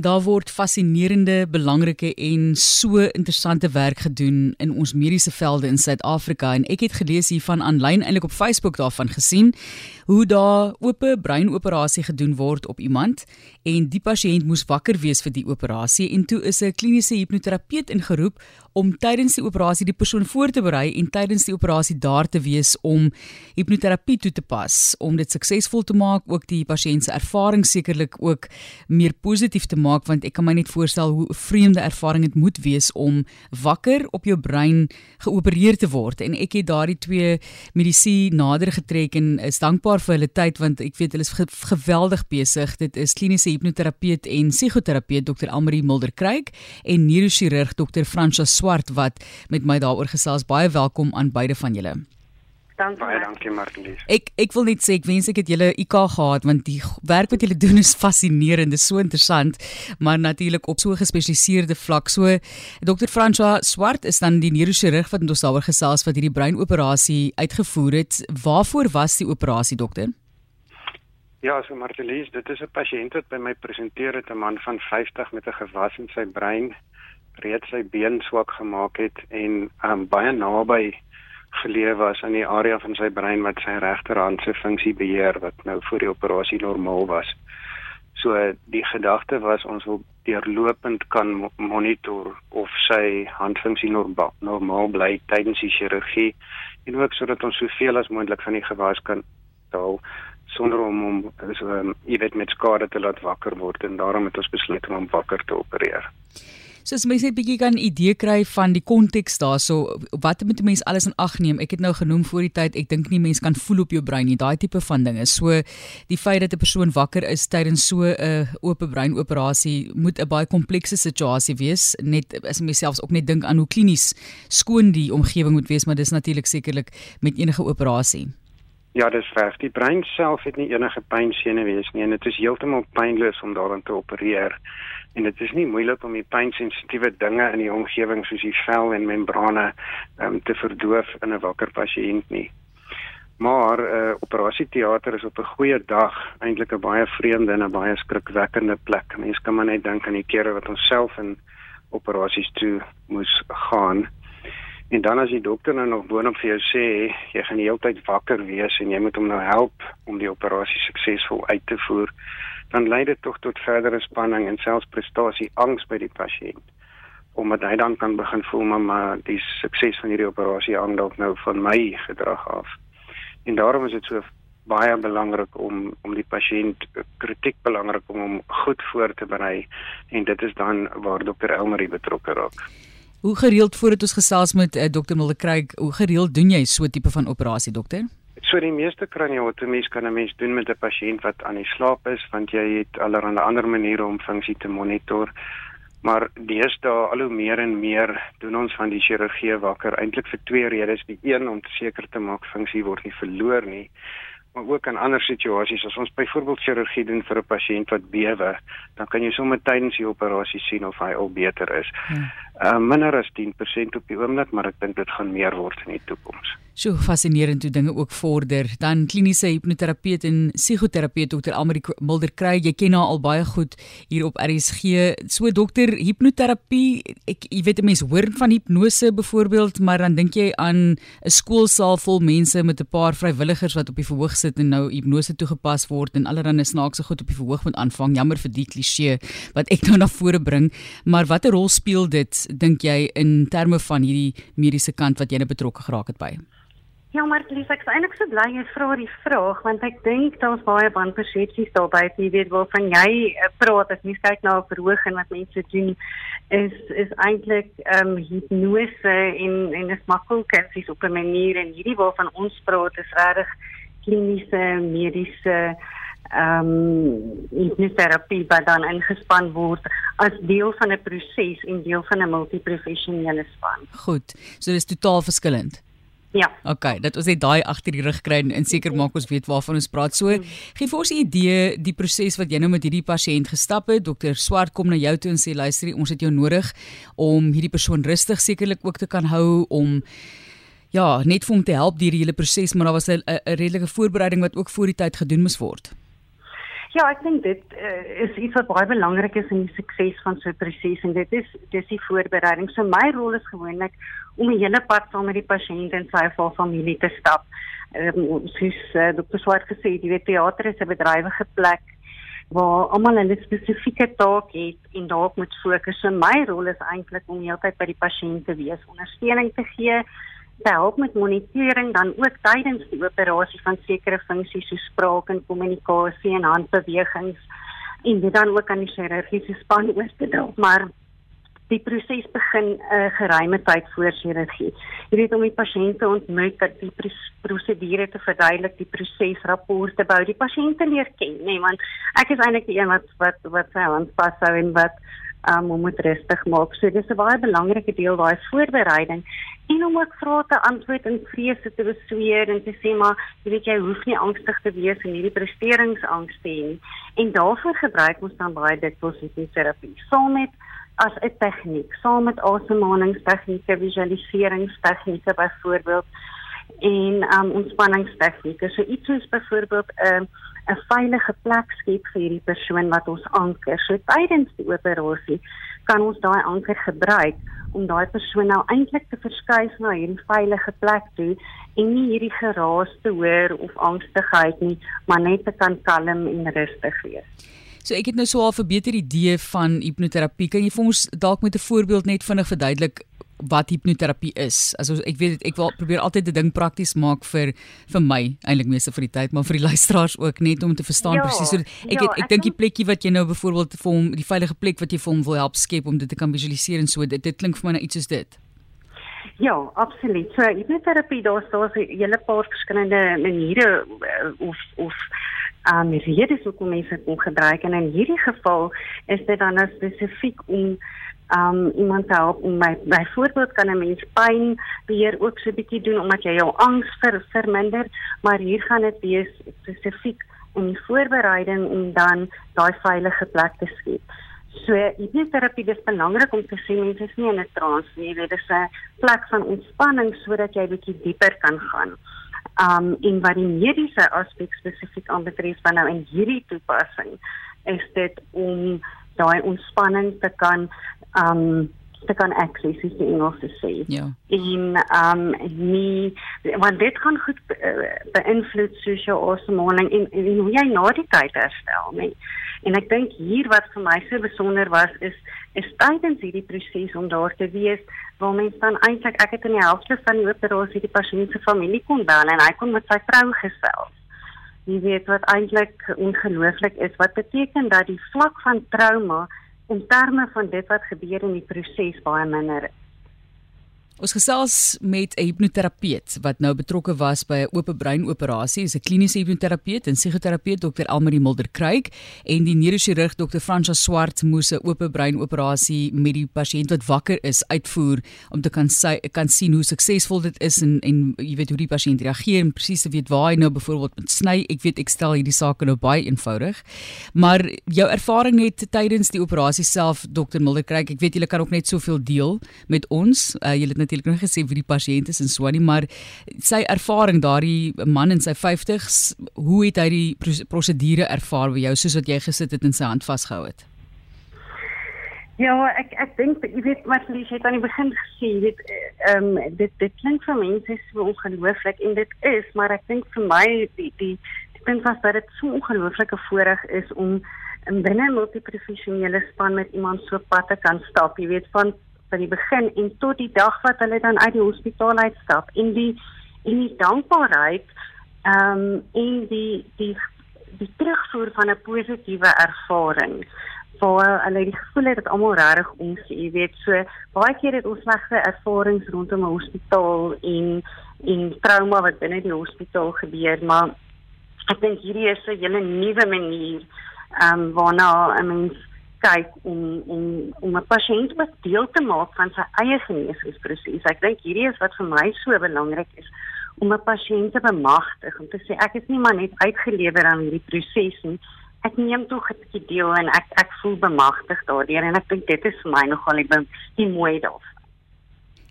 Daar word fascinerende, belangrike en so interessante werk gedoen in ons mediese velde in Suid-Afrika. En ek het gelees hiervan aanlyn eintlik op Facebook daarvan gesien hoe daar oop breinoperasie gedoen word op iemand en die pasiënt moes wakker wees vir die operasie. En toe is 'n kliniese hipnoterapeut ingeroep om tydens die operasie die persoon voor te berei en tydens die operasie daar te wees om hipnoterapie toe te pas. Om dit suksesvol te maak ook die pasiënt se ervaring sekerlik ook meer positief te maak maak want ek kan my net voorstel hoe vreemde ervaring dit moet wees om wakker op jou brein geopereer te word. En ek het daardie twee medisy nader getrek en is dankbaar vir hulle tyd want ek weet hulle is ge geweldig besig. Dit is kliniese hipnoterapeut en psigoterapeut Dr Almarie Mulder Kreek en neurochirurg Dr Fransha Swart wat met my daaroor gesels. Baie welkom aan beide van julle Dankie. Baie dankie Martelies. Ek ek wil net sê ek wens ek het julle IK gehad want die werk wat julle doen is fascinerend, is so interessant, maar natuurlik op so gespesialiseerde vlak. So Dr. François Swart is dan die neurochirurg wat ons daaroor gesels wat hierdie breinoperasie uitgevoer het. Waarvoor was die operasie, dokter? Ja, so Martelies, dit is 'n pasiënt wat by my presenteer het, 'n man van 50 met 'n gewas in sy brein, reeds sy been swak gemaak het en um, baie naby geleef was aan die area van sy brein wat sy regterhand se funksie beheer wat nou voor die operasie normaal was. So die gedagte was ons wil deurlopend kan monitor of sy handfunksie normaal, normaal bly tydens die chirurgie en ook sodat ons soveel as moontlik van die gewas kan daal sonder om hom so um, jy weet met skade te laat wakker word en daarom het ons besluit om hom wakker te opereer. So as mense net bietjie kan idee kry van die konteks daarso, wat moet 'n mens alles in ag neem? Ek het nou genoem voor die tyd, ek dink nie mense kan voel op jou brein nie, daai tipe van dinge. So die feit dat 'n persoon wakker is tydens so 'n oop breinoperasie moet 'n baie komplekse situasie wees. Net as mens selfs ook net dink aan hoe klinies skoon die omgewing moet wees, maar dis natuurlik sekerlik met enige operasie. Ja, dis reg. Die brein self het nie enige pynsenuwees nie en dit is heeltemal pynloos om daarin te opereer en dit is nie moeilik om die pynsensitiewe dinge in die omgewing soos die vel en membrane um, te verdoof in 'n wakker pasiënt nie. Maar uh, operasieteater is op 'n goeie dag eintlik 'n baie vreemde en 'n baie skrikwekkende plek. Mense kan maar net dink aan die kere wat ons self in operasies toe moes gaan. En dan as die dokter nou nog boonop vir jou sê jy gaan die hele tyd wakker wees en jy moet hom nou help om die operasie suksesvol uit te voer, dan lei dit tog tot verdere spanning en selfs prestasie angs by die pasiënt omdat hy dan kan begin voel maar die sukses van hierdie operasie hang dalk nou van my gedrag af. En daarom is dit so baie belangrik om om die pasiënt kritiek belangrik om hom goed voor te berei en dit is dan waar dokter Elmarie betrokke raak. Hoe gereeld voordat ons gesels met uh, dokter Mulder kry, hoe gereeld doen jy so tipe van operasie dokter? So die meeste kraniotomies kan 'n mens doen met 'n pasiënt wat aan die slaap is want jy het allerlei ander maniere om funksie te monitor. Maar deesdae al hoe meer en meer doen ons van die chirurgie wakker eintlik vir twee redes. Die een om seker te maak funksie word nie verloor nie, maar ook in ander situasies as ons byvoorbeeld chirurgie doen vir 'n pasiënt wat bewe, dan kan jy sommer tydens die operasie sien of hy al beter is. Hmm. Uh, minder as 10% op die oomblik, maar ek dink dit gaan meer word in die toekoms. So fascinerend hoe dinge ook vorder. Dan kliniese hipnoterapeut en psigoterapeut Dr. Almarie Mulder kry. Jy ken haar al baie goed hier op RSG. So dokter, hipnoterapie, ek jy weet 'n mens hoor van hipnose byvoorbeeld, maar dan dink jy aan 'n skoolsaal vol mense met 'n paar vrywilligers wat op die verhoog sit en nou hipnose toegepas word en allerlei snaakse goed op die verhoog moet aanvang. Jammer vir die kliseë wat ek nou na vore bring, maar watter rol speel dit dink jy in terme van hierdie mediese kant wat jy nou betrokke geraak het by? Ja, maar Lies, ek is eintlik so bly jy vra die vraag want ek dink daar's baie wanpersepsies daar by jy weet wel van jy uh, praat as mens kyk na 'n verhoging wat mense doen is is eintlik ehm um, hipnose en en is makkelkensies op 'n manier en hierdie waarvan ons praat is regtig kliniese mediese ehm um, hipnoterapie wat dan ingespan word as deel van 'n proses en deel van 'n multiprofessionele span. Goed. So dis totaal verskillend. Ja. OK, dat ons net daai agter die rug kry en seker maak ons weet waarvan ons praat. So, gee vir ons 'n idee die proses wat jy nou met hierdie pasiënt gestap het. Dokter Swart kom na jou toe en sê luister, ons het jou nodig om hierdie persoon rustig sekerlik ook te kan hou om ja, net vir hom te help deur die hele proses, maar daar was 'n redelike voorbereiding wat ook voor die tyd gedoen moes word. Ja, ek dink dit uh, is iets wat baie belangrik is in die sukses van so 'n proses en dit is dis die voorbereiding. So my rol is gewoonlik om 'n hele pad saam met die pasiënt en sy of familie te stap. Ehm um, soos uh, Dr. Swart gesê, die teater is 'n bedrywige plek waar almal 'n spesifieke taak het en daarop moet fokus. So my rol is eintlik om heeltyd by die pasiënt te wees, ondersteuning te gee, te help met monitering dan ook tydens die operasie van sekere funksies soos spraak en kommunikasie en handbewegings en dit dan ook aan die chirurgiese span oor te dra. Maar die proses begin 'n uh, eh, geruime tyd voor chirurgie. Jy weet om die pasiënt te ontmoet, dat die prosedure te verduidelik, die proses rapporte bou, die pasiënt leer ken, nê, nee, want ek is eintlik die een wat wat wat sy hand vashou en wat um, moet rustig maak. So dis 'n baie belangrike deel daai voorbereiding en om ook vrae te antwoord en vrese te besweer en te sê maar jy weet jy hoef nie angstig te wees en hierdie presteringsangs te hê. En daarvoor gebruik ons dan baie dikwels hipnoterapie. Saam met as 'n tegniek, saam met asemhalingstegnieke, visualiseringstegnieke byvoorbeeld en um ontspanningstegnieke. So iets soos byvoorbeeld 'n um, 'n veilige plek skep vir hierdie persoon wat ons anker. So tydens die operasie kan ons daai anker gebruik om daai persoon nou eintlik te verskuif na hierdie veilige plek toe en nie hierdie geraas te hoor of angstigheid nie, maar net te kan kalm en rustig wees. So ek het nou so 'n verbeter idee van hipnoterapie. Kan jy vir ons dalk met 'n voorbeeld net vinnig verduidelik wat hipnoterapie is? Also ek weet ek wil probeer altyd 'n ding prakties maak vir vir my eintlik meeste vir die tyd, maar vir die luisteraars ook net om te verstaan ja, presies. So ek ja, het, ek dink die plekkie wat jy nou byvoorbeeld vir hom die veilige plek wat jy vir hom wil help skep om dit te kan visualiseer en so dit dit klink vir my nou iets soos dit. Ja, absoluut. So hipnoterapie daar's daar's 'n hele paar verskillende maniere uh, of of um redes hoekom mense dit gebruik en in hierdie geval is dit dan nou spesifiek om um iemand te help om my byvoorbeeld kan 'n mens pyn beheer ook so 'n bietjie doen omdat jy jou angs ver, verminder, maar hier gaan dit wees spesifiek om die voorbereiding om dan daai veilige plek te skep. So hipnoterapie is belangrik om te sê mense is nie in 'n trance nie, dit is 'n plek van ontspanning sodat jy bietjie dieper kan gaan um en wat die mediese aspek spesifiek aanbetref van nou in hierdie toepassing is dit om daai ontspanning te kan um te kan access is die Engelse sê. Ja. En um nie want dit kan goed uh, beïnvloed soos jou asemhaling en, en hoe jy na die tyd herstel, nee. En ek dink hier wat vir my so besonder was is is tydens hierdie proses om daar te wees waar mens dan eintlik ek het in die helfte van die operasie die pasiënt se familie kon bel en hy kon met sy vrou gesels. Jy weet wat eintlik ongelooflik is wat beteken dat die vlak van trauma in terme van dit wat gebeur in die proses baie minder. Ons gesels met 'n hipnoterapeut wat nou betrokke was by 'n oop brein operasie, is 'n kliniese hipnoterapeut en psigoterapeut Dr. Elmarie Mulder Kruik en die neurochirurg Dr. Fransha Swart moes 'n oop brein operasie met die pasiënt wat wakker is uitvoer om te kan sy kan sien hoe suksesvol dit is en en jy weet hoe die pasiënt reageer en presies te weet waar hy nou byvoorbeeld moet sny. Ek weet ek stel hierdie sake nou baie eenvoudig. Maar jou ervaring net tydens die operasie self Dr. Mulder Kruik, ek weet julle kan ook net soveel deel met ons. Uh, julle het natuurlik nog gesê vir die pasiënt is en so nie, maar sy ervaring daardie man in sy 50s, hoe het hy die prosedure ervaar vir jou soos wat jy gesit het en sy hand vasgehou het? Ja, ek ek dink jy weet wat Lies het aan die begin gesê, jy weet ehm um, dit dit klink vir mense so ongelooflik en dit is, maar ek dink vir my die die die punt was dat dit so ongelooflike voorreg is om in binne 'n multiprofessionele span met iemand so pad te kan stap, jy weet van van die begin en tot die dag wat hulle dan uit die hospitaal uitstap en die en die dankbaarheid ehm um, en die die die terugvoer van 'n positiewe ervaring waar hulle die gevoel het dat almal regtig ons jy weet. So baie keer het ons slegte ervarings rondom 'n hospitaal en en trauma wat binne die hospitaal gebeur maar ek dink hierdie is 'n hele nuwe manier ehm um, waarna 'n mens kyk om om om 'n pasiënt wat deel te maak van sy eie genesingsproses. Ek dink hierdie is wat vir my so belangrik is om 'n pasiënt te bemagtig om te sê ek is nie maar net uitgelewer aan hierdie proses nie. Ek neem tog 'n bietjie deel en ek ek voel bemagtig daardeur en ek dink dit is vir my nogal die, die mooi daarvan.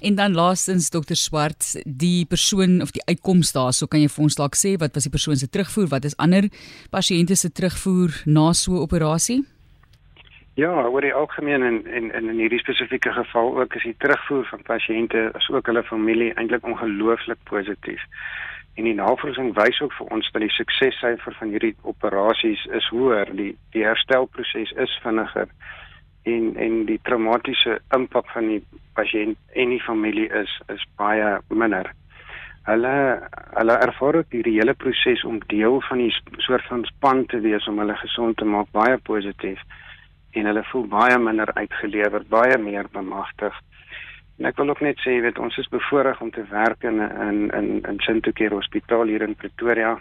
En dan laastens dokter Swart, die persoon of die uitkoms daar, so kan jy vir ons dalk sê wat was die persoon se terugvoer, wat is ander pasiënte se terugvoer na so 'n operasie? Ja, oor die algemeen en en in hierdie spesifieke geval ook is die terugvoer van pasiënte asook hulle familie eintlik ongelooflik positief. En die navorsing wys ook vir ons dat die suksessyfer van hierdie operasies is hoër, die die herstelproses is vinniger en en die traumatiese impak van die pasiënt en die familie is is baie minder. Hulle hulle ervaar ook hierdie hele proses om deel van die soort van span te wees om hulle gesond te maak baie positief en hulle voel baie minder uitgelewer, baie meer bemagtig. En ek wil ook net sê, weet ons is bevoorreg om te werk in in in in Sintokeer Hospitaal hier in Pretoria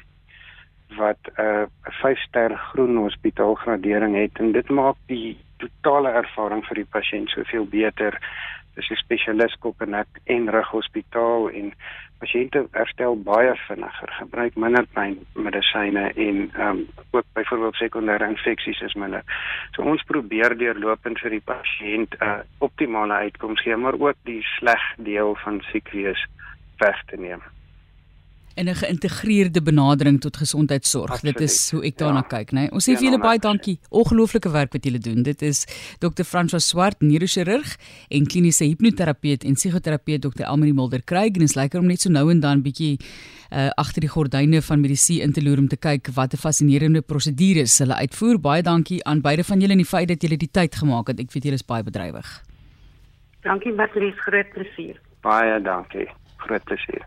wat 'n uh, 'n 5-ster groen hospitaal gradering het en dit maak die totale ervaring vir die pasiënt soveel beter. Dis 'n spesialis kop en nek en rug hospitaal en pasiënte herstel baie vinniger, gebruik minder pynmedisyne en ehm um, ook byvoorbeeld sekondêre infeksies is minder. So ons probeer deurlopend vir die pasiënt 'n uh, optimale uitkoms gee, maar ook die sleg deel van siek wees weg te neem en 'n geïntegreerde benadering tot gesondheidsorg. Absoluut. Dit is hoe ek daarna ja. kyk, né? Nee. Ons sê vir julle baie dankie. Ongelooflike werk wat julle doen. Dit is Dr. François Swart, neurochirurg en kliniese hipnoterapeut en psigoterapeut Dr. Elmarie Mulder Craig en dit is lekker om net so nou en dan bietjie uh agter die gordyne van medisyne in te loer om te kyk wat 'n fascinerende prosedures hulle uitvoer. Baie dankie aan beide van julle en die feit dat julle die tyd gemaak het. Ek weet julle is baie bedrywig. Dankie Matlies, groot plesier. Baie dankie. Groot plesier.